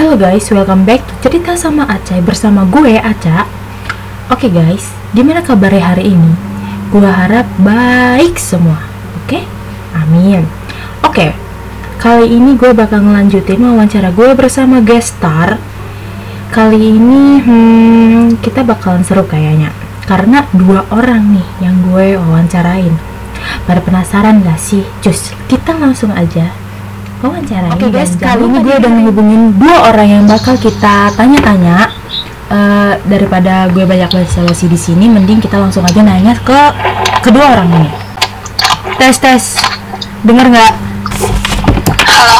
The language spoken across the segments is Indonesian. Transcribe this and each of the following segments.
Halo guys, welcome back to Cerita sama Acai bersama gue, Aca Oke guys, gimana kabarnya hari ini? Gue harap baik semua, oke? Amin Oke, kali ini gue bakal ngelanjutin wawancara gue bersama guest star Kali ini, hmm, kita bakalan seru kayaknya Karena dua orang nih yang gue wawancarain Pada penasaran gak sih? Cus, kita langsung aja wawancara Oke guys, kali ini gue udah ngehubungin dua orang yang bakal kita tanya-tanya. Eh, daripada gue banyak basa-basi di sini, mending kita langsung aja nanya ke kedua orang ini. Tes tes, denger nggak? Halo.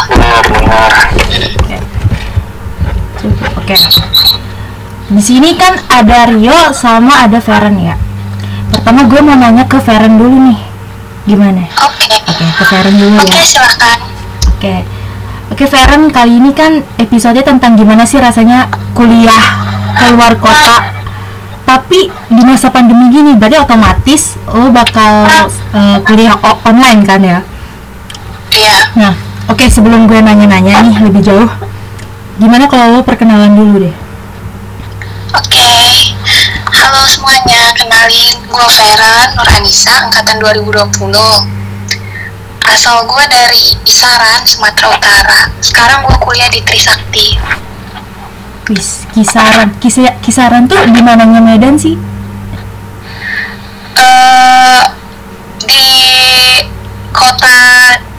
Oke. Di sini kan ada Rio sama ada Feren ya. Pertama gue mau nanya ke Feren dulu nih. Gimana? oke, Oke, ke Feren dulu oke ya. silahkan. Oke. Oke, Feren, kali ini kan episode tentang gimana sih rasanya kuliah keluar kota. Tapi di masa pandemi gini, berarti otomatis lo bakal eh, kuliah online kan ya? Iya, Nah, oke sebelum gue nanya-nanya nih lebih jauh, gimana kalau lo perkenalan dulu deh? oke. Halo semuanya, kenalin gue Vera Nurhanisa, angkatan 2020. Asal gue dari Isaran, Sumatera Utara. Sekarang gue kuliah di Trisakti. Wis, kisaran, kisa- kisaran tuh di mananya Medan sih? eh di kota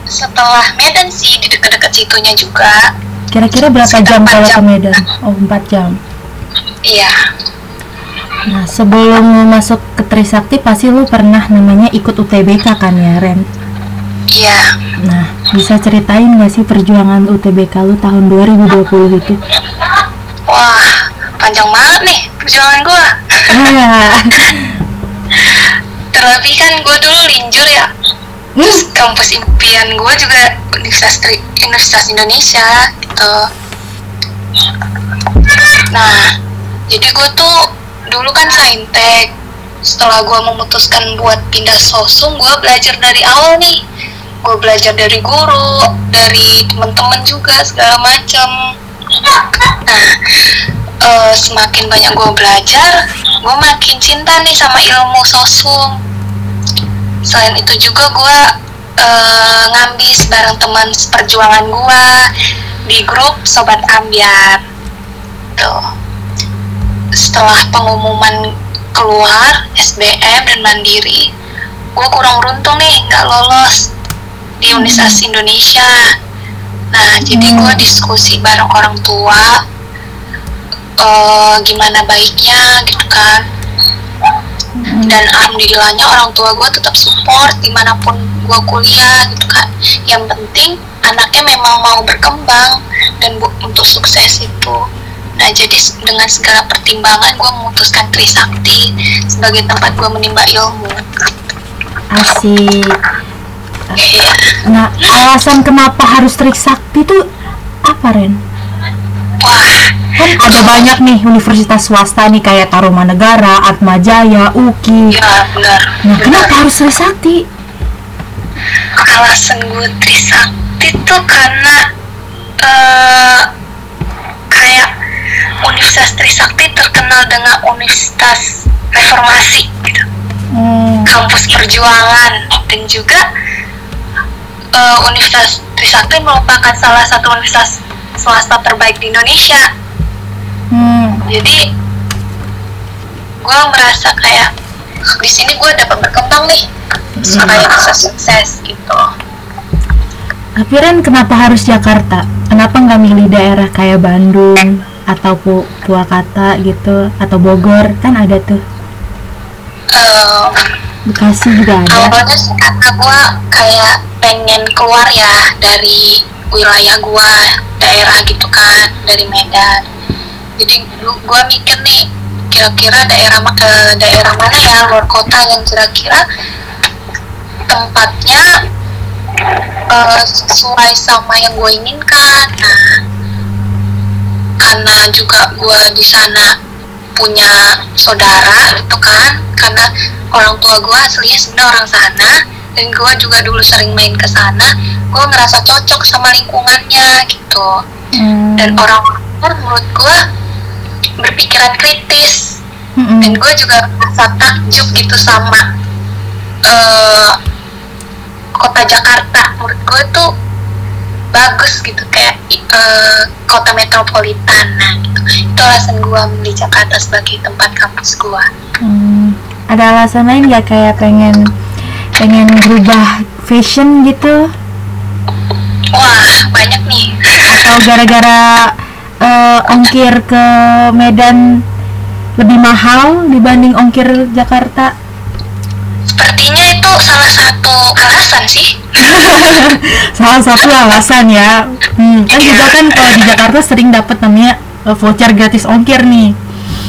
setelah Medan sih, di dekat-dekat situnya juga. Kira-kira berapa Sekitar jam kalau ke jam. Medan? Oh, 4 jam. Iya, Nah, sebelum masuk ke Trisakti pasti lo pernah namanya ikut UTBK kan ya, Ren? Iya. Nah, bisa ceritain gak sih perjuangan UTBK lu tahun 2020 itu? Wah, panjang banget nih perjuangan gue. Ah, Terlebih kan gue dulu linjur ya. Terus kampus impian gue juga Universitas, Universitas Indonesia gitu. Nah, jadi gue tuh dulu kan saintek. Setelah gue memutuskan buat pindah sosum, gue belajar dari awal nih. Gue belajar dari guru, dari teman-teman juga segala macem. Nah, eh, semakin banyak gue belajar, gue makin cinta nih sama ilmu sosum. Selain itu juga gue eh, ngambis bareng teman seperjuangan gue di grup Sobat Ambiar. Tuh. Setelah pengumuman keluar SBM dan Mandiri, gue kurang beruntung nih nggak lolos di Universitas Indonesia. Nah, jadi gue diskusi bareng orang tua eh, gimana baiknya gitu kan. Dan alhamdulillahnya orang tua gue tetap support di mana pun gue kuliah gitu kan. Yang penting anaknya memang mau berkembang dan bu- untuk sukses itu. Nah jadi dengan segala pertimbangan gue memutuskan Trisakti sebagai tempat gue menimba ilmu. Asik. Iya. Nah, alasan kenapa harus Trisakti tuh apa, Ren? wah Kan ada banyak nih universitas swasta nih kayak Tarumanegara, Atma Jaya, UKI. ya benar Nah, benar kenapa harus Trisakti? alasan gue Trisakti tuh karena eh, kayak Universitas Trisakti terkenal dengan Universitas Reformasi gitu Hmm, kampus perjuangan dan juga eh, Universitas Trisakti merupakan salah satu universitas swasta terbaik di Indonesia hmm, jadi gue merasa kayak di sini gue dapat berkembang nih supaya bisa sukses gitu Tapi Ren kenapa harus Jakarta? Kenapa nggak milih daerah kayak Bandung atau Pu Purwakarta gitu atau Bogor? Kan ada tuh. Em, Bekasi juga ada. awalnya sih karena gue kayak pengen keluar ya dari wilayah gue daerah gitu kan dari Medan jadi dulu gue mikir nih kira-kira daerah ma- eh, daerah mana ya luar kota yang kira-kira tempatnya eh, sesuai sama yang gue inginkan nah karena juga gue di sana punya saudara gitu kan. Karena orang tua gue aslinya sebenarnya orang sana dan gue juga dulu sering main ke sana gue ngerasa cocok sama lingkungannya gitu. Hmm, dan orang benar-benar menurut gue berpikiran kritis. Mm-mm. dan gue juga merasa takjub gitu sama eh, kota Jakarta. Menurut gue tuh bagus gitu kayak eh, kota metropolitan. Nah gitu itu alasan gue memilih Jakarta sebagai tempat kampus gue Hmm, ada alasan lain nggak? Kayak pengen pengen berubah fashion gitu? Wah banyak nih. Atau gara-gara eh, ongkir ke Medan lebih mahal dibanding ongkir Jakarta? Sepertinya itu salah satu alasan sih. Salah satu alasan ya. Hmm, kan juga kan kalau di Jakarta sering dapat namanya eh, voucher gratis ongkir nih.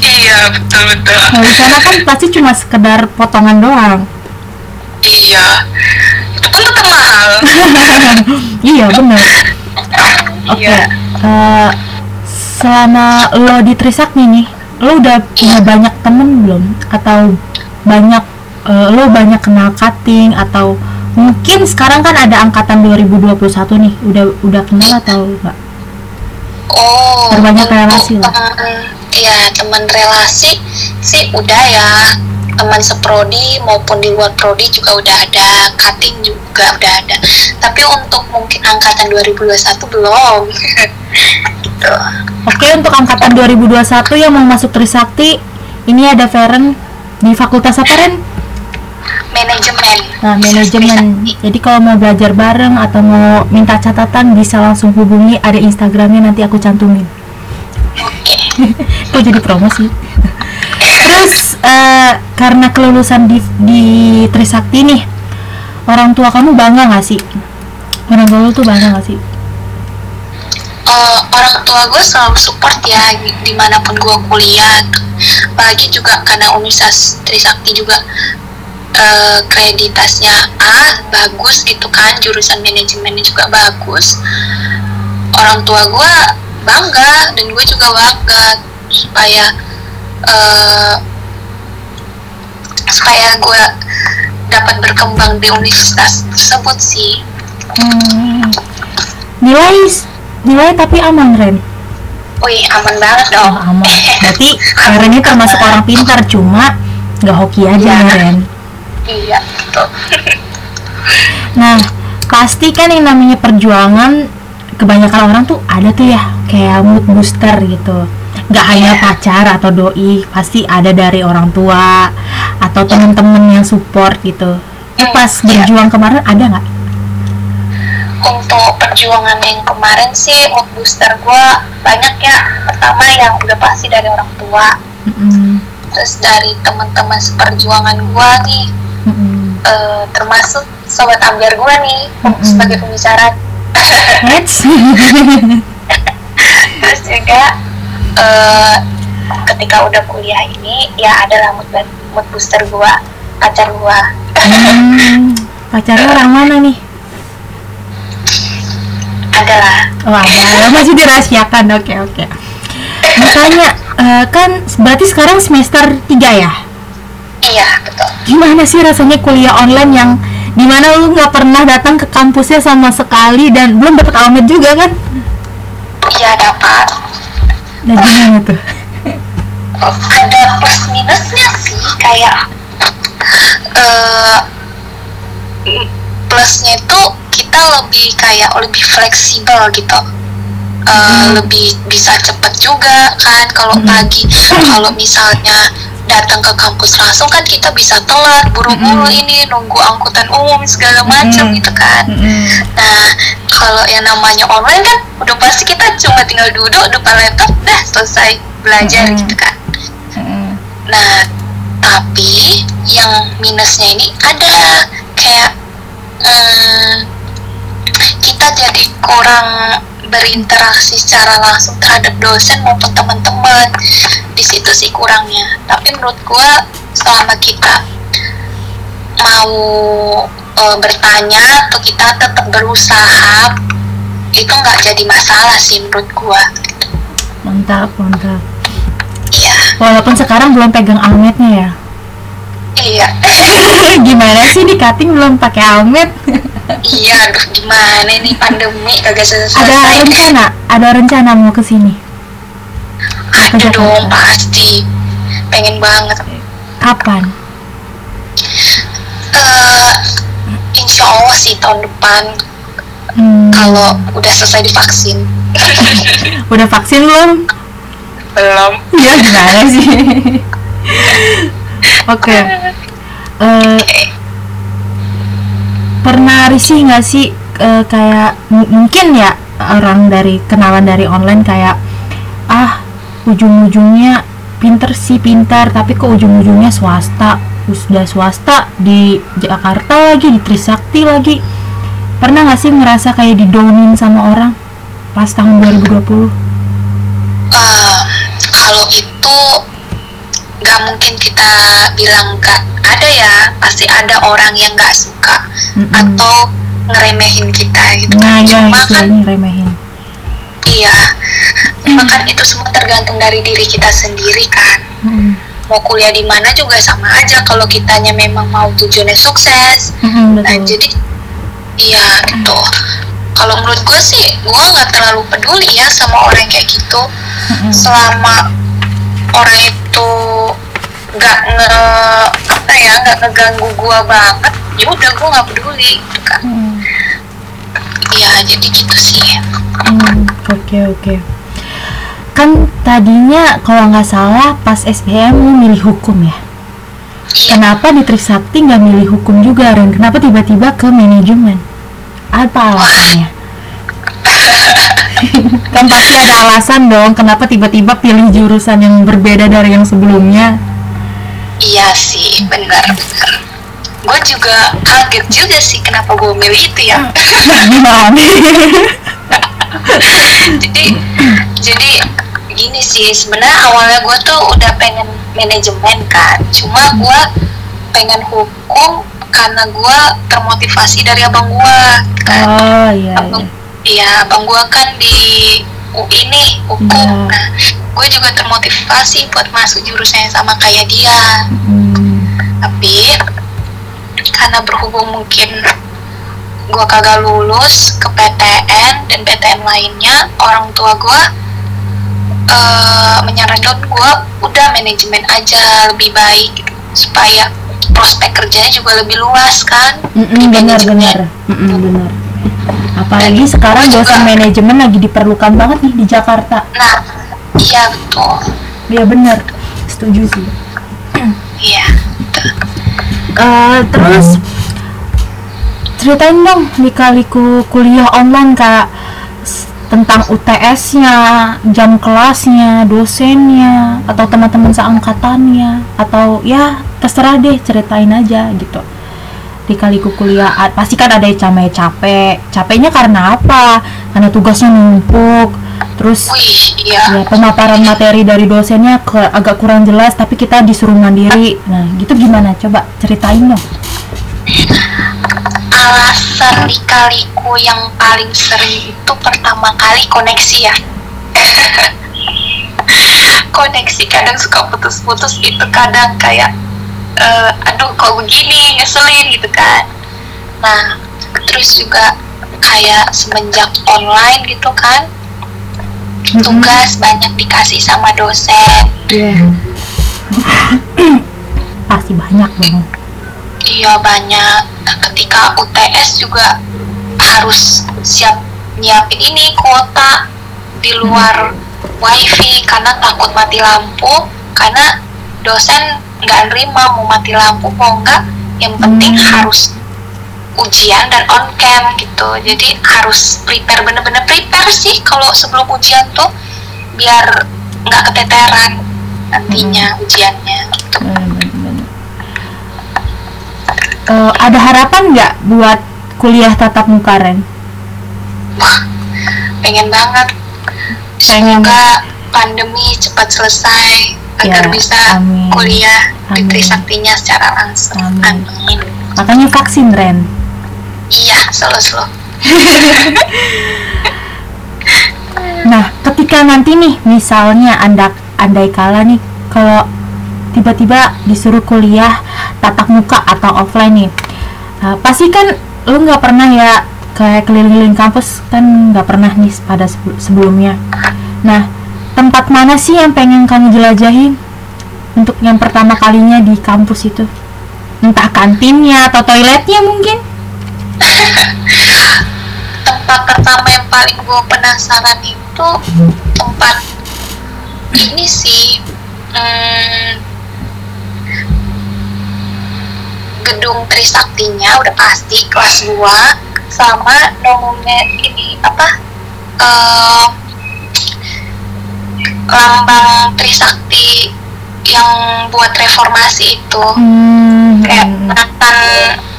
Iya betul betul. Kalau di sana kan pasti cuma sekedar potongan doang. Iya. Itu kan tetap mahal. Iya bener oke Iya. eh, selama lo di Trisakti nih lo udah punya banyak temen belum? Atau banyak eh, lo banyak kenal cutting? Atau mungkin sekarang kan ada angkatan 2021 nih udah udah kenal atau enggak Oh, Berbanyak relasi lah. Iya, teman relasi sih udah ya. Teman seprodi maupun di luar prodi juga udah ada, cutting juga udah ada. Tapi untuk mungkin angkatan 2021 belum. gitu. Oke untuk angkatan 2021 yang mau masuk Trisakti ini ada Feren di fakultas apa Ren? Manajemen. Nah, manajemen. Jadi kalau mau belajar bareng atau mau minta catatan bisa langsung hubungi ada Instagramnya nanti aku cantumin. Oke. Kok jadi promosi? Terus eh, karena kelulusan di, di Trisakti nih, orang tua kamu bangga nggak sih? Orang tua lu tuh bangga nggak sih? Eh, orang tua gue selalu support ya di- di mana pun gue kuliah apalagi juga karena Universitas Trisakti juga eh, kreditasnya A bagus gitu kan jurusan manajemennya juga bagus orang tua gue bangga dan gue juga bangga supaya eh, supaya gue dapat berkembang di universitas tersebut sih Hmm. Nilai nilai tapi aman Ren. wih aman banget Oh, dong aman. Berarti Ren ini termasuk orang pintar cuma nggak hoki aja ya Ren. Iya betul Nah, pasti kan yang namanya perjuangan kebanyakan orang tuh ada tuh ya kayak mood booster gitu. Nggak hanya Iya. pacar atau doi, pasti ada dari orang tua atau temen-temen yang support gitu. Itu Hmm, pas iya. berjuang kemarin ada nggak? untuk perjuangan yang kemarin sih mood booster gue banyak ya pertama yang udah pasti dari orang tua Mm-mm, terus dari teman-teman seperjuangan gue nih eh, termasuk sobat ambiar gue nih Mm-mm. sebagai pembicara terus juga eh, ketika udah kuliah ini ya adalah mood, mood booster gue pacar gue Hmm, pacarnya orang mana nih? adalah Oh ada, masih dirahasiakan. Oke oke. Makanya eh, kan berarti sekarang semester 3 ya? Iya betul Gimana sih rasanya kuliah online yang di mana lu nggak pernah datang ke kampusnya sama sekali dan belum dapat almet juga kan? iya dapat Nah gimana tuh? ada plus minusnya sih kayak eh plusnya itu kita lebih kayak lebih fleksibel gitu Eh, Hmm. lebih bisa cepet juga kan kalau Hmm. pagi kalau misalnya datang ke kampus langsung kan kita bisa telat buru-buru Hmm. ini nunggu angkutan umum segala macam Hmm. gitu kan Nah, kalau yang namanya online kan udah pasti kita cuma tinggal duduk depan laptop, dah selesai belajar Mm-mm. gitu kan. Nah, tapi yang minusnya ini ada kayak hmm, kita jadi kurang berinteraksi secara langsung terhadap dosen maupun teman-teman. Di situ sih kurangnya. Tapi menurut gua selama kita mau eh, bertanya atau kita tetap berusaha itu nggak jadi masalah sih menurut gua. Mantap mantap. Iya, Walaupun sekarang belum pegang almetnya ya. iya. Gimana sih di cutting belum pakai almet? Iya, aduh gimana nih pandemi kagak ada selesai. rencana, ada rencana mau ke sini. ada Jakarta. dong pasti pengen banget Kapan? Eh, insya Allah sih tahun depan Hmm, kalau udah selesai divaksin udah vaksin belum? belum Iya gimana sih? Oke. Eh, pernah risih nggak sih eh, kayak mungkin ya orang dari kenalan dari online kayak ah ujung-ujungnya pinter sih pintar tapi kok ujung-ujungnya swasta sudah swasta di Jakarta lagi di Trisakti lagi. Pernah nggak sih ngerasa kayak didownin sama orang pas tahun 2020 Eh, kalau itu nggak mungkin kita bilang nggak ada ya pasti ada orang yang nggak suka Mm-mm. atau ngeremehin kita gitu. Nah kan ya cuma kan istilahnya remehin iya. Cuma kan itu semua tergantung dari diri kita sendiri kan. Mm-mm. mau kuliah di mana juga sama aja kalau kitanya memang mau tujuannya sukses. Nah betul. jadi iya gitu. Kalau menurut gue sih gue nggak terlalu peduli ya sama orang kayak gitu. Mm-mm. selama orang itu nggak nge apa ya nggak ngeganggu gue banget ya udah gue nggak peduli gitu kan Mm-mm. iya jadi gitu sih Hmm, Oke oke. Kan tadinya kalau nggak salah pas SBM lu milih hukum ya. iya Kenapa di Trisakti nggak milih hukum juga Ren? Kenapa tiba-tiba ke manajemen? Apa alasannya? kan pasti ada alasan dong kenapa tiba-tiba pilih jurusan yang berbeda dari yang sebelumnya. Iya sih benar benar gue juga kaget juga sih kenapa gue milih itu ya Gimana? jadi jadi gini sih sebenarnya awalnya gue tuh udah pengen manajemen kan cuma gue pengen hukum karena gue termotivasi dari abang gue kan oh iya abang iya. iya abang gue kan di UI nih hukum Iya. nah gue juga termotivasi buat masuk jurusan yang sama kayak dia. Hmm, tapi karena berhubung mungkin gue kagak lulus ke PTN dan PTN lainnya orang tua gue eh, menyarankan gue udah manajemen aja lebih baik gitu, supaya prospek kerjanya juga lebih luas kan. Mm-mm, benar benar. Mm-mm, benar. Apalagi sekarang Gua dosen manajemen lagi diperlukan banget nih di Jakarta. Nah iya betul ya benar setuju sih iya betul. Eh, terus ceritain dong lika-liku kuliah online kak tentang UTS-nya, jam kelasnya, dosennya, atau teman-teman seangkatannya, atau ya terserah deh ceritain aja gitu. Lika-liku kuliah a- pasti kan ada yang camanya capek. Capeknya karena apa? Karena tugasnya numpuk. Terus wih iya. ya pemaparan materi dari dosennya ke, agak kurang jelas tapi kita disuruh mandiri. Nah gitu gimana? Coba ceritain dong. Alasan lika-liku yang paling sering itu pertama kali koneksi ya. Koneksi kadang suka putus-putus itu kadang kayak eh, aduh kok begini? Ngeselin gitu kan. Nah terus juga kayak semenjak online gitu kan tugas banyak dikasih sama dosen Iya. pasti banyak dong Iya banyak. Nah, ketika UTS juga harus siap nyiapin ini kuota di luar wifi karena takut mati lampu karena dosen nggak nerima mau mati lampu mau nggak yang penting Hmm. harus ujian dan on cam gitu jadi harus prepare bener-bener prepare sih kalau sebelum ujian tuh biar nggak keteteran nantinya ujiannya gitu. Bener-bener. Eh, ada harapan nggak buat kuliah tatap muka Ren? pengen banget Pengen. semoga pandemi cepat selesai agar Ya, bisa amin. kuliah di Amin. Trisaktinya secara langsung Amin. amin, Makanya vaksin Ren. Iya selalu selalu Nah, ketika nanti nih, misalnya anda andai kala nih, kalau tiba-tiba disuruh kuliah tatap muka atau offline nih, uh, pasti kan lu nggak pernah ya kayak keliling-keliling kampus kan nggak pernah nih pada sebe- sebelumnya. Nah, tempat mana sih yang pengen kamu jelajahin untuk yang pertama kalinya di kampus itu? Entah kantinnya atau toiletnya mungkin? Tempat pertama yang paling gue penasaran itu tempat ini sih hmm, gedung Trisaktinya udah pasti kelas 2 sama nomornya ini apa eh, lambang Trisakti yang buat reformasi itu. Hmm, kayak hmm, Nathan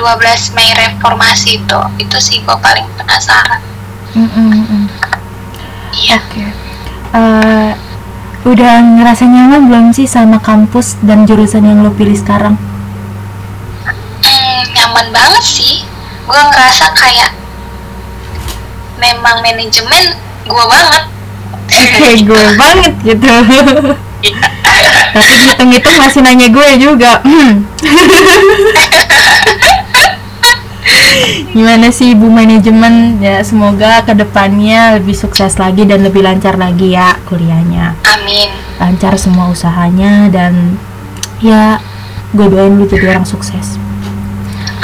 12 Mei reformasi itu itu sih gue paling penasaran hmm, hmm, hmm. iya Oke. Eh, udah ngerasa nyaman belum sih sama kampus dan jurusan yang lo pilih sekarang? Hmm, nyaman banget sih gue ngerasa kayak memang manajemen gue banget Kayak gue banget gitu. Tapi hitung-hitung masih nanya gue juga. Hmm. Gimana sih ibu manajemen? Ya semoga ke depannya lebih sukses lagi dan lebih lancar lagi ya kuliahnya. amin Lancar semua usahanya dan ya gue doain lu jadi orang sukses.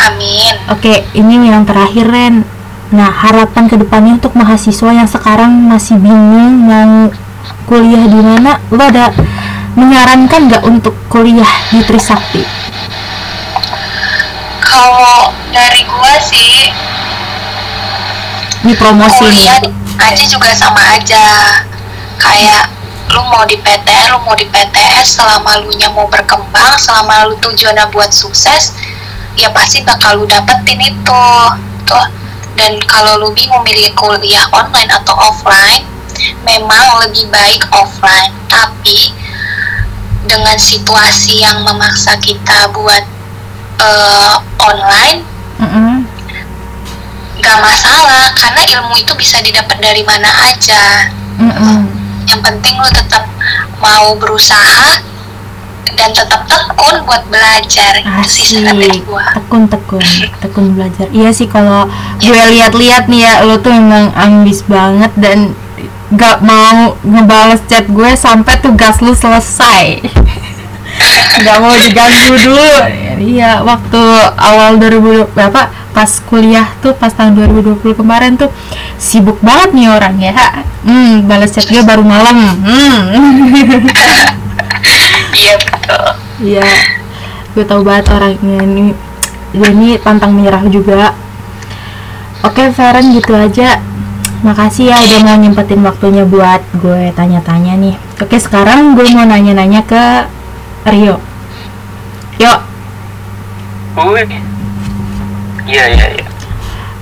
amin Oke, ini yang terakhir Ren. Nah, harapan ke depannya untuk mahasiswa yang sekarang masih bingung mau kuliah di mana, lo ada menyarankan nggak untuk kuliah di Trisakti? kalau dari gue sih Dipromosin. kuliah di- aja juga sama aja kayak lu mau di PTN, lu mau di PTS selama lu nya mau berkembang, selama lu tujuannya buat sukses, ya pasti bakal lu dapetin itu. Tuh. Dan kalau lu bingung milih kuliah online atau offline, memang lebih baik offline. Tapi dengan situasi yang memaksa kita buat eh, online, Mm-mm. gak masalah karena ilmu itu bisa didapat dari mana aja Mm-mm. yang penting lo tetap mau berusaha dan tetap tekun buat belajar sih Asik, gua tekun tekun tekun belajar. Iya sih kalau gue lihat-lihat nih ya, lo tuh emang ambis banget dan gak mau ngebales chat gue sampai tugas lu selesai. Gak mau diganggu dulu. Iya, waktu awal 2020 apa pas kuliah tuh pas tahun 2020 kemarin tuh sibuk banget nih orang ya. Hmm, balas chat gue baru malam. Hmm. iya betul Iya, gue tahu banget orangnya ini. Ini pantang menyerah juga. Oke, Feren gitu aja. Makasih ya udah mau nyempetin waktunya buat gue tanya-tanya nih. Oke, sekarang gue mau nanya-nanya ke Rio. Yuk, Gue Iya iya iya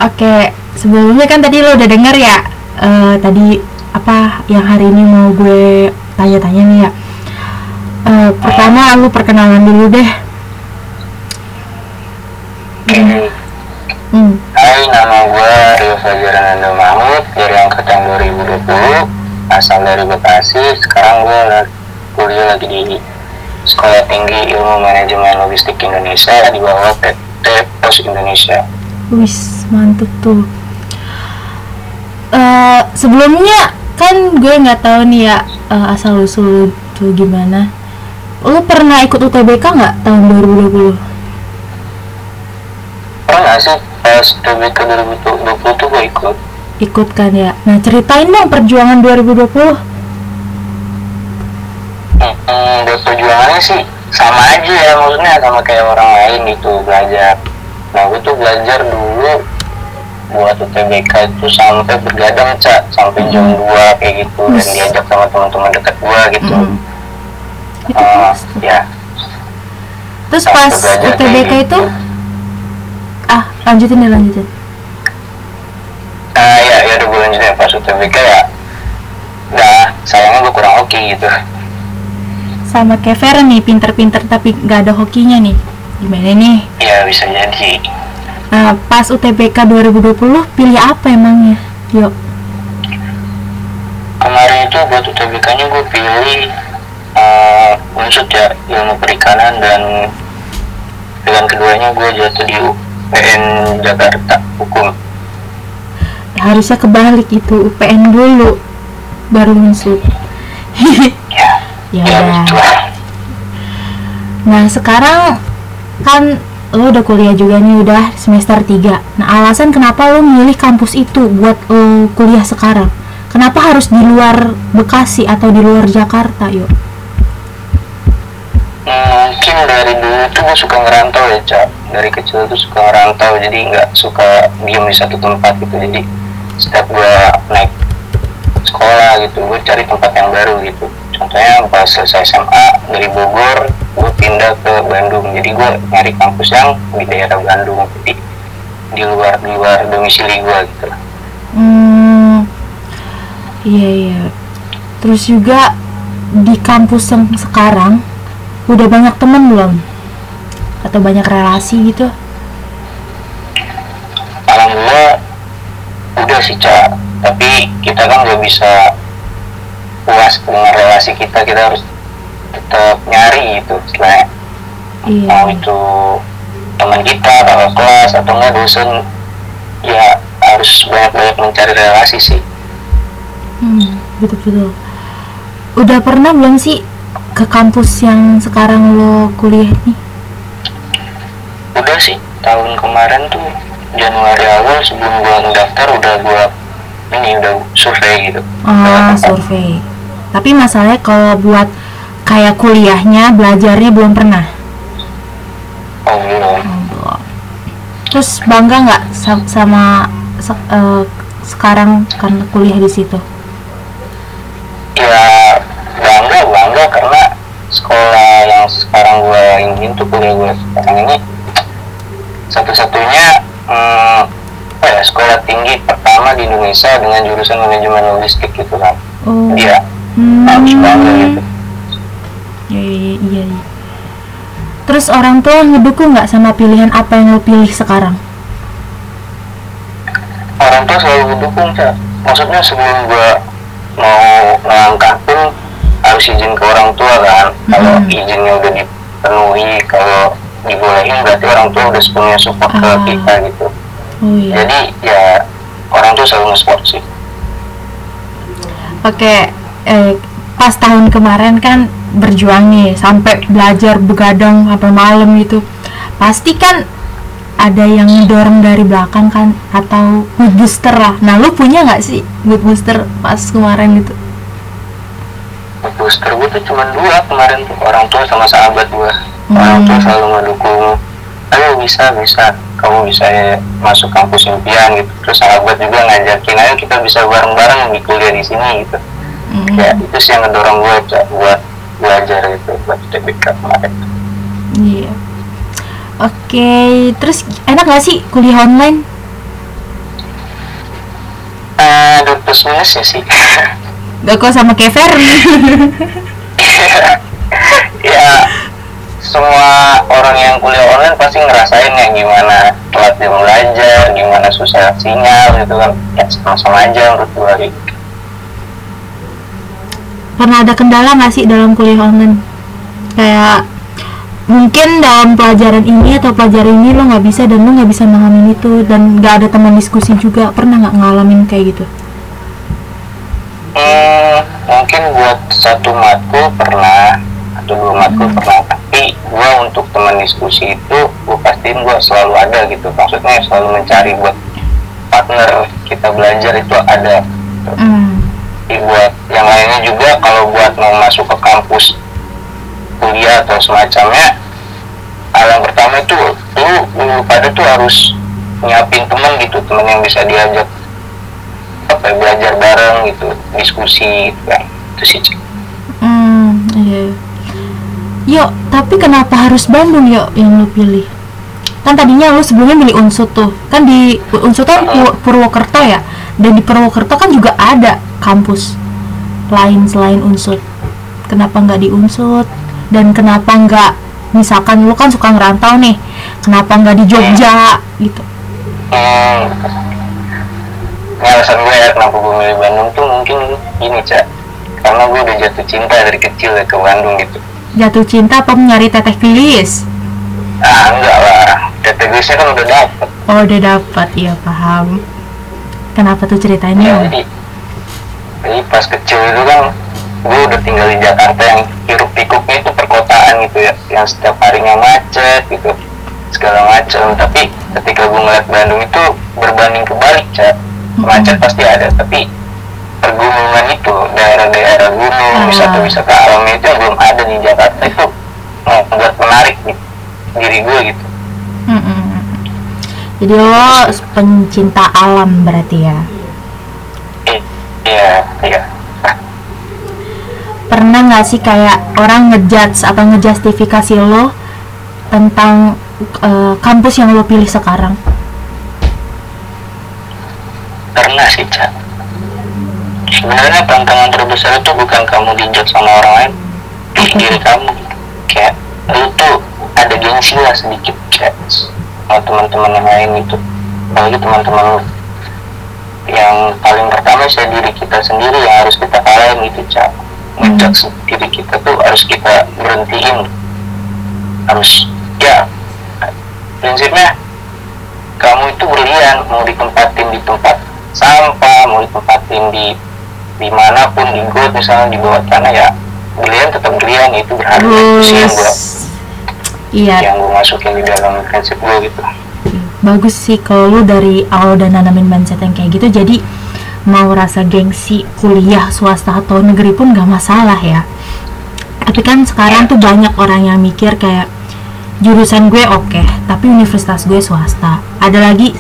oke. Sebelumnya kan tadi lo udah denger ya. eh, tadi apa yang hari ini mau gue tanya-tanya nih ya. Eh, pertama lu perkenalan dulu deh. Hmm. Hmm. Hai nama gue Rio Fajar Ananda Mahmud Dari angkatan 2020 Asal dari Bekasi Sekarang gue kuliah lagi di Sekolah Tinggi Ilmu Manajemen Logistik Indonesia Di bawah PT Pos Indonesia Wis, mantep tuh. Eh sebelumnya kan gue nggak tahu nih ya eh, asal usul tuh gimana. Lo pernah ikut UTBK nggak tahun 2020? Pernah sih pas TBK 2020 tuh gue ikut Ikut kan ya. Nah ceritain dong perjuangan 2020. Hmm, hmm, Buat perjuangannya sih sama aja ya Maksudnya sama kayak orang lain gitu belajar. Nah gue tuh belajar dulu buat UTBK itu sampai bergadang cak sampai jam 2 kayak gitu. Dan diajak sama teman-teman dekat gua gitu. Mm. Itu Eh, terus tuh. ya. Terus pas UTBK kayak itu gitu. ah lanjutin deh lanjutin. ah ya ya udah gue lanjutin. Pas UTBK ya nah sayangnya gue kurang oke gitu Sama kayak Feren nih pinter-pinter tapi nggak ada hokinya nih. Gimana nih? ya bisa jadi Nah, pas UTBK 2020 pilih apa emangnya? Yuk. kemarin itu buat UTBK nya gue pilih uh, unsur ya ilmu perikanan dan pilihan keduanya gue jatuh di UPN Jakarta hukum harusnya kebalik itu UPN dulu baru unsut ya. Ya ya udah begitulah nah sekarang kan lo udah kuliah juga nih udah semester 3 nah alasan kenapa lo milih kampus itu buat lo kuliah sekarang? Kenapa harus di luar Bekasi atau di luar Jakarta yuk Hmm, mungkin dari dulu tuh gue suka ngerantau ya cak. Dari kecil tuh suka ngerantau jadi nggak suka diem di satu tempat gitu. Jadi setiap gue naik sekolah gitu gue cari tempat yang baru gitu contohnya pas selesai SMA dari Bogor gue pindah ke Bandung jadi gue nyari kampus yang di daerah Bandung jadi di luar di luar domisili gue gitu Hmm, iya iya. Terus juga di kampus yang sekarang udah banyak temen belum? Atau banyak relasi gitu? alhamdulillah udah sih cak tapi kita kan nggak bisa puas dengan relasi kita kita harus tetap nyari gitu istilahnya Iya. mau itu teman kita kakak kelas atau enggak dosen ya harus banyak-banyak mencari relasi sih Hmm, betul betul. Udah pernah belum sih ke kampus yang sekarang lo kuliah nih? udah sih tahun kemarin tuh Januari awal sebelum gua ngedaftar udah gua ini udah survei gitu Ah, survei. Tapi masalahnya kalau buat kayak kuliahnya, belajarnya belum pernah. oh Oh. Terus bangga nggak sa- sama se- eh, sekarang karena kuliah di situ? ya bangga bangga karena sekolah yang sekarang gue ingin tuh kuliah gue sekarang ini satu-satunya hmm, apa ya sekolah tinggi pertama di Indonesia dengan jurusan manajemen logistik gitu kan Oh. Hmm. harus gitu Iya, iya, iya, iya. Terus orang tua ngedukung nggak sama pilihan apa yang lo pilih sekarang? orang tua selalu mendukung Cak. maksudnya sebelum gue mau melangkah pun harus izin ke orang tua kan kalau Mhm. izinnya udah dipenuhi kalau dibolehin berarti orang tua udah sepenuhnya support ke Ah. kita gitu Oh iya. jadi ya orang tua selalu nge-support sih Oke, eh, pas tahun kemarin kan berjuang nih sampai belajar begadang sampai malam gitu. Pasti kan ada yang ngedorong dari belakang kan atau mood booster lah. Nah, lu punya nggak sih mood booster pas kemarin gitu? booster gue tuh cuma dua kemarin tuh orang tua sama sahabat gue orang tua Hmm. selalu ngedukung ayo bisa bisa kamu bisa ya masuk kampus impian gitu terus sahabat juga ngajakin ayo kita bisa bareng-bareng di kuliah di sini gitu Hmm, ya itu sih yang ngedorong gue buat belajar gitu buat TBK kemarin Iya. Oke, terus enak gak sih kuliah online? ada plus minusnya sih Gak kok sama kayak Ferry. ya semua orang yang kuliah online pasti ngerasain ya gimana telat belajar, gimana susah sinyal gitu kan ya sama-sama aja menurut gue gitu. Pernah ada kendala nggak sih dalam kuliah online? Kayak mungkin dalam pelajaran ini atau pelajaran ini lo nggak bisa dan lo nggak bisa memahami itu dan nggak ada teman diskusi juga. Pernah nggak ngalamin kayak gitu? Hmm, mungkin buat satu matkul pernah atau dua matkul pernah. Tapi gue untuk teman diskusi itu gue pastiin gue selalu ada gitu. Maksudnya selalu mencari buat partner kita belajar itu ada. Hmm. Jadi buat yang lainnya juga kalau buat mau masuk ke kampus kuliah atau semacamnya hal yang pertama itu lu, lu pada tuh harus nyiapin teman gitu teman yang bisa diajak apa belajar bareng gitu diskusi gitu kan itu sih. Hmm, iya. Yuk, tapi kenapa harus Bandung yuk yang lo pilih? Kan tadinya lo sebelumnya milih Unsut tuh. Kan di Unsut kan Pur- Purwokerto ya. Dan di Purwokerto kan juga ada kampus lain selain Unsut. Kenapa nggak di Unsut? Dan kenapa nggak misalkan lo kan suka ngerantau nih. Kenapa nggak di Jogja gitu? hmm, ini alasan gue ya kenapa gue milih Bandung tuh mungkin gini cak karena gue udah jatuh cinta dari kecil ya ke Bandung gitu Jatuh cinta apa nyari teteh filis? ah enggak lah TTGC kan udah dapet Oh, udah dapat, ya paham. Kenapa tuh ceritain ya jadi jadi pas kecil itu kan gue udah tinggal di Jakarta yang hiruk pikuknya itu perkotaan gitu ya yang setiap harinya macet gitu segala macam tapi ketika gue ngeliat Bandung itu berbanding kebalik cak macet pasti ada tapi pergunungan itu daerah-daerah gunung Ah. wisata-wisata alam itu yang belum ada di Jakarta itu membuat menarik di diri gue gitu Mm-mm. Jadi lo pencinta alam berarti ya? Iya iya. Pernah nggak sih kayak orang ngejudge atau ngejustifikasi lo tentang eh, kampus yang lo pilih sekarang? pernah sih cak. Sebenarnya tantangan terbesar itu bukan kamu dijat sama orang lain di diri kamu. Kayak lu tuh ada gengsi lah sedikit kayak sama teman-teman yang lain itu apalagi teman-teman lu yang paling pertama sih diri kita sendiri yang harus kita kalahin gitu cak. Ngejudge diri kita tuh harus kita berhentiin. Harus ya prinsipnya kamu itu berlian mau ditempatin di tempat sampah mau ditempatin di di mana pun di got misalnya di bawah tanah ya berlian tetap berlian itu berharga. Itu sih yang gua Iya, yang gua masukin di dalam prinsip gua gitu bagus sih kalau lu dari awal udah nanamin mindset yang kayak gitu jadi mau rasa gengsi kuliah swasta atau negeri pun gak masalah ya. Tapi kan sekarang tuh banyak orang yang mikir kayak jurusan gue oke tapi universitas gue swasta. Ada lagi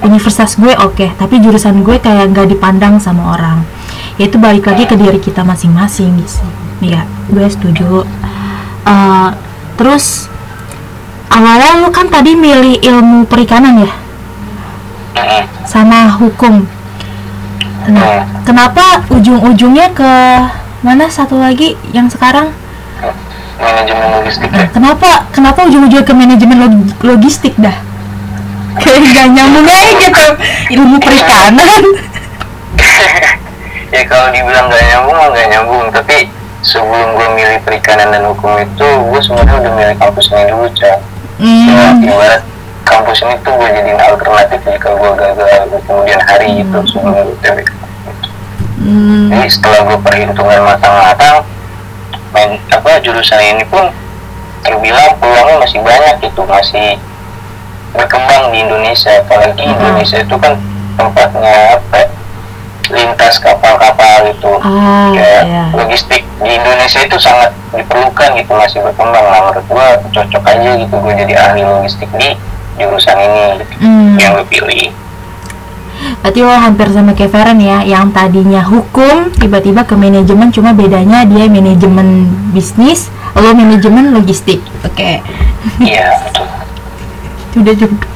universitas gue oke tapi jurusan gue kayak gak dipandang sama orang. Ya itu balik lagi ke diri kita masing-masing gitu. Ya gue setuju. Eh, terus awalnya lu kan tadi milih ilmu perikanan ya? Sama hukum. Nah kenapa ujung-ujungnya ke mana satu lagi yang sekarang? Manajemen logistik Nah, ya. kenapa kenapa ujung-ujungnya ke manajemen log- logistik dah? Kayak gak nyambung aja gitu. Ilmu perikanan. Ya kalau dibilang gak nyambung gak nyambung. Tapi sebelum gue milih perikanan dan hukum itu gue sebenarnya udah milih kampus ini dulu cak ya, hmm. ibarat kampus ini tuh gue jadiin alternatif jika gue gagal di kemudian hari itu sebelum UTBK Hmm. jadi setelah gue perhitungan matang-matang main apa jurusan ini pun terbilang peluangnya masih banyak gitu masih berkembang di Indonesia apalagi Mhm. Indonesia itu kan tempatnya apa ya, lintas kapal-kapal gitu ah kayak ya logistik di Indonesia itu sangat diperlukan gitu masih berkembang nah menurut gue cocok aja gitu gue jadi ahli logistik di jurusan ini gitu, Hmm. yang gue pilih Berarti lo hampir sama kayak Feren ya, yang tadinya hukum tiba-tiba ke manajemen cuma bedanya dia manajemen bisnis, lo manajemen logistik. Oke. iya betul Udah juga.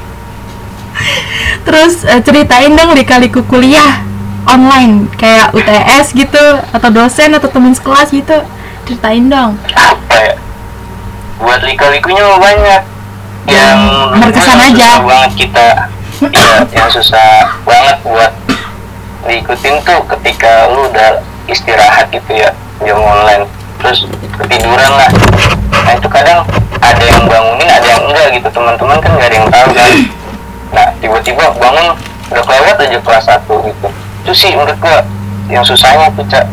Terus eh, ceritain dong lika-liku kuliah online kayak UTS gitu atau dosen atau teman sekelas gitu. Ceritain dong. apa ya buat lika-likunya mah banyak. Yang Hmm, berkesan aja. susah banget kita. Ya, yang susah banget buat diikutin tuh ketika lu udah istirahat gitu ya jam online. Terus ketiduran lah. Nah itu kadang ada yang bangunin ada yang enggak gitu. Teman-teman kan nggak ada yang tahu kan. Nah tiba-tiba bangun udah kelewat aja kelas satu gitu itu sih menurut gua yang susahnya tuh cak.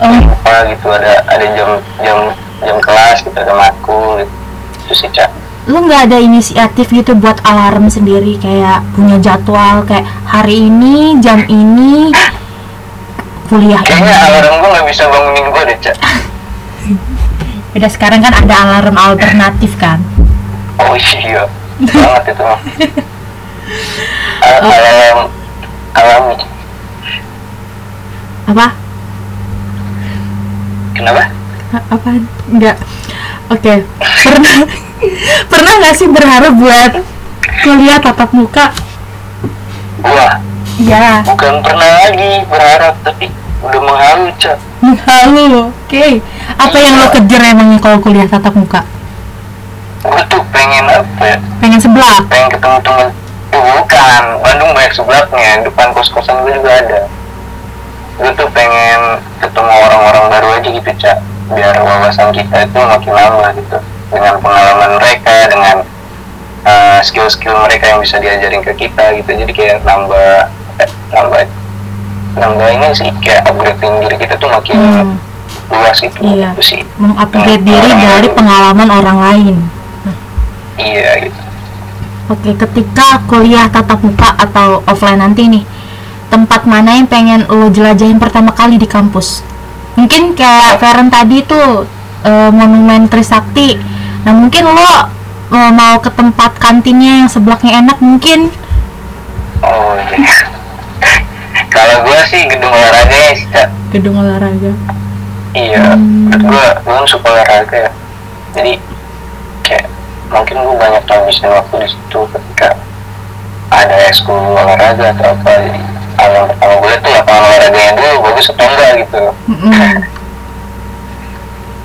Oh, lupa gitu ada ada jam jam jam kelas gitu ada makul gitu. Itu sih cak. Lu nggak ada inisiatif gitu buat alarm sendiri kayak punya jadwal kayak hari ini jam ini kuliah kayaknya ini. alarm gua nggak bisa bangunin gua deh cak. Udah sekarang kan ada alarm alternatif kan. oh iya. Banget itu alarm alami Apa? kenapa A- Apa? Enggak. Oke. Pernah pernah nggak sih berharap buat kuliah tatap muka? gua Ya, bukan pernah lagi berharap tapi udah menghalu cak halo. Oke. Apa yang lo kejar emangnya kalau kuliah tatap muka? gua tuh pengen apa ya Pengen sebelah. pengen ketemu temen bukan Bandung banyak sebelahnya depan kos kosan gue juga ada gue tuh pengen ketemu orang-orang baru aja gitu cak biar wawasan kita itu makin lama gitu. Dengan pengalaman mereka dengan uh, skill-skill mereka yang bisa diajarin ke kita gitu. Jadi kayak nambah eh, nambah nambah ini sih kayak upgrading diri kita tuh makin Hmm. luas gitu. Iya. Itu sih. Mengupgrade diri dari pengalaman orang lain. iya gitu. Oke, ketika kuliah tatap muka atau offline nanti nih, tempat mana yang pengen lo jelajahin pertama kali di kampus? Mungkin kayak Feren tadi tuh eh, monumen Trisakti. Nah mungkin lo eh, mau ke tempat kantinnya yang sebelahnya enak mungkin. oh iya kalau gue sih gedung olahraga ya sih. Gedung olahraga. iya Hmm. menurut gue gue suka olahraga ya jadi kayak mungkin gue banyak ngabisin waktu di situ ketika ada ekskul olahraga atau apa jadi olahraganya dulu bagus atau enggak gitu Mm-mm.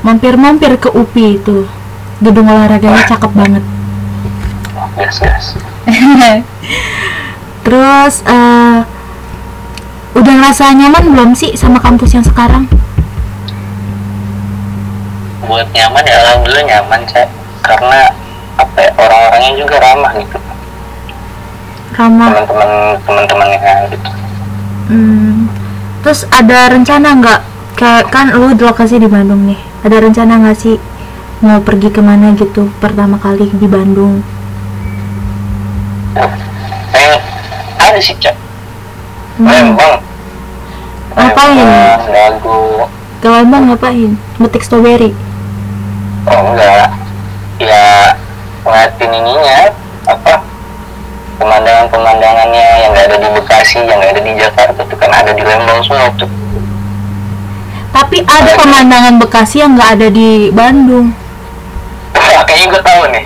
Mampir-mampir ke UPI itu. Gedung olahraganya cakep banget. gas gas Terus eh udah ngerasa nyaman belum sih sama kampus yang sekarang? buat nyaman ya alhamdulillah nyaman cek karena apa ya orang-orangnya juga ramah gitu Ramah. teman-teman teman-temannya gitu Hmm. Terus ada rencana nggak? Kayak kan lu di lokasi di Bandung nih. Ada rencana nggak sih mau pergi ke mana gitu pertama kali di Bandung? pengen ada sih Hmm. Lembang Ngapain? Lembang, Dago Ke Lembang ngapain? Metik strawberry. oh enggak ya ngeliatin ininya pemandangan-pemandangannya yang nggak ada di Bekasi yang nggak ada di Jakarta itu kan ada di Lembang semua tuh Tapi ada pemandangan Bekasi yang nggak ada di Bandung. Kayaknya gue tahu nih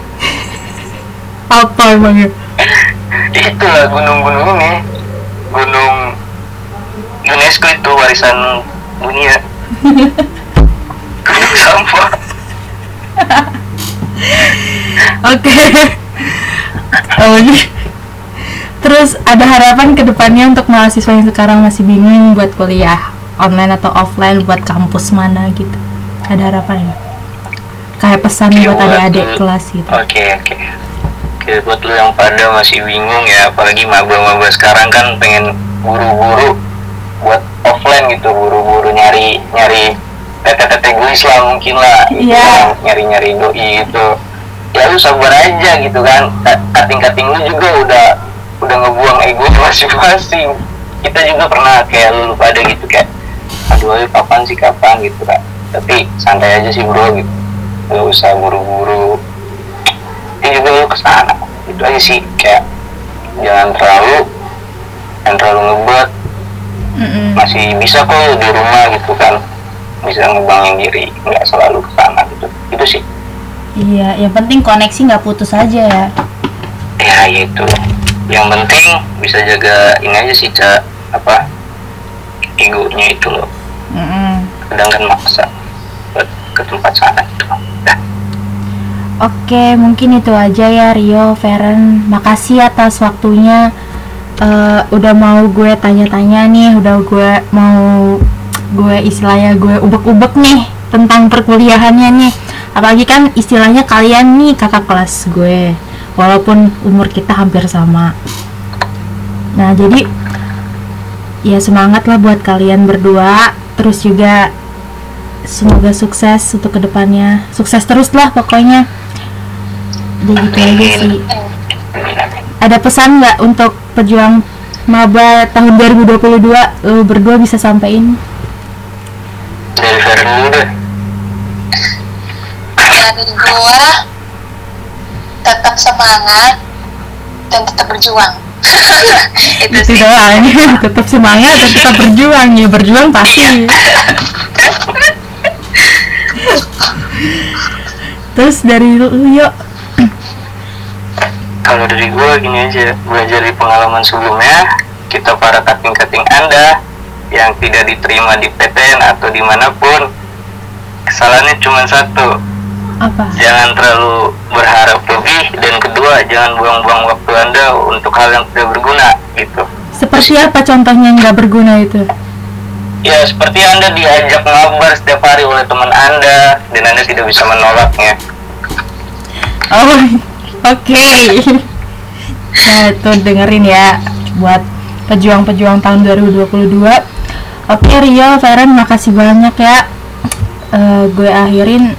Apa emangnya? itu lah gunung-gunung ini gunung UNESCO itu warisan dunia gunung sampah Oke. Oh, ini. Terus ada harapan ke depannya untuk mahasiswa yang sekarang masih bingung buat kuliah online atau offline buat kampus mana gitu. Ada harapan ya? Kayak pesan Oke, buat adik-adik kelas gitu. oke oke oke buat lu yang pada masih bingung ya apalagi maba-maba sekarang kan pengen buru-buru buat offline gitu buru-buru nyari nyari tete-tete gulis lah mungkin lah gitu Iya. kan, nyari-nyari doi gitu ya lu sabar aja gitu kan Ka- kating-kating lu juga udah udah ngebuang ego masing-masing. Kita juga pernah kayak lu pada gitu kayak aduh ayo kapan sih kapan? gitu kan tapi santai aja sih bro gitu. Gak usah buru-buru. Ini juga lu ke sana. Itu aja sih kayak jangan terlalu jangan terlalu ngebuat Mm-mm. masih bisa kok di rumah gitu kan. Bisa ngebangin diri nggak selalu ke sana gitu. Itu sih. Iya, yang penting koneksi nggak putus aja ya. ya itu yang penting bisa jaga ini aja sih cak apa egonya itu loh Mm-mm. kadang kan maksa buat ke tempat sana gitu Dah. Oke, mungkin itu aja ya Rio, Feren. Makasih atas waktunya. Eh, udah mau gue tanya-tanya nih, udah gue mau gue istilahnya gue ubek-ubek nih tentang perkuliahannya nih. Apalagi kan istilahnya kalian nih kakak kelas gue, walaupun umur kita hampir sama. Nah jadi ya semangat lah buat kalian berdua. Terus juga semoga sukses untuk ke depannya. Sukses terus lah pokoknya. Jadi gitu aja sih. Ada pesan nggak untuk pejuang maba tahun 2022 lo berdua bisa sampaikan? dari deh dari gua tetap semangat dan tetap berjuang. Itu Itu sih. doang. tetap semangat dan tetap berjuang. Ya berjuang pasti. Terus dari lu yuk. kalau dari gue gini aja. Belajar dari pengalaman sebelumnya. Kita para kating-kating anda yang tidak diterima di PTN atau di mana pun. Kesalahannya cuma satu Apa? jangan terlalu berharap lebih dan kedua jangan buang-buang waktu anda untuk hal yang tidak berguna gitu Seperti apa contohnya yang nggak berguna itu? ya seperti anda diajak ngabar setiap hari oleh teman anda dan anda tidak bisa menolaknya Oh, oke. Nah, tuh dengerin ya buat pejuang-pejuang tahun 2022 oke Rio Feren makasih banyak ya Eh, gue akhirin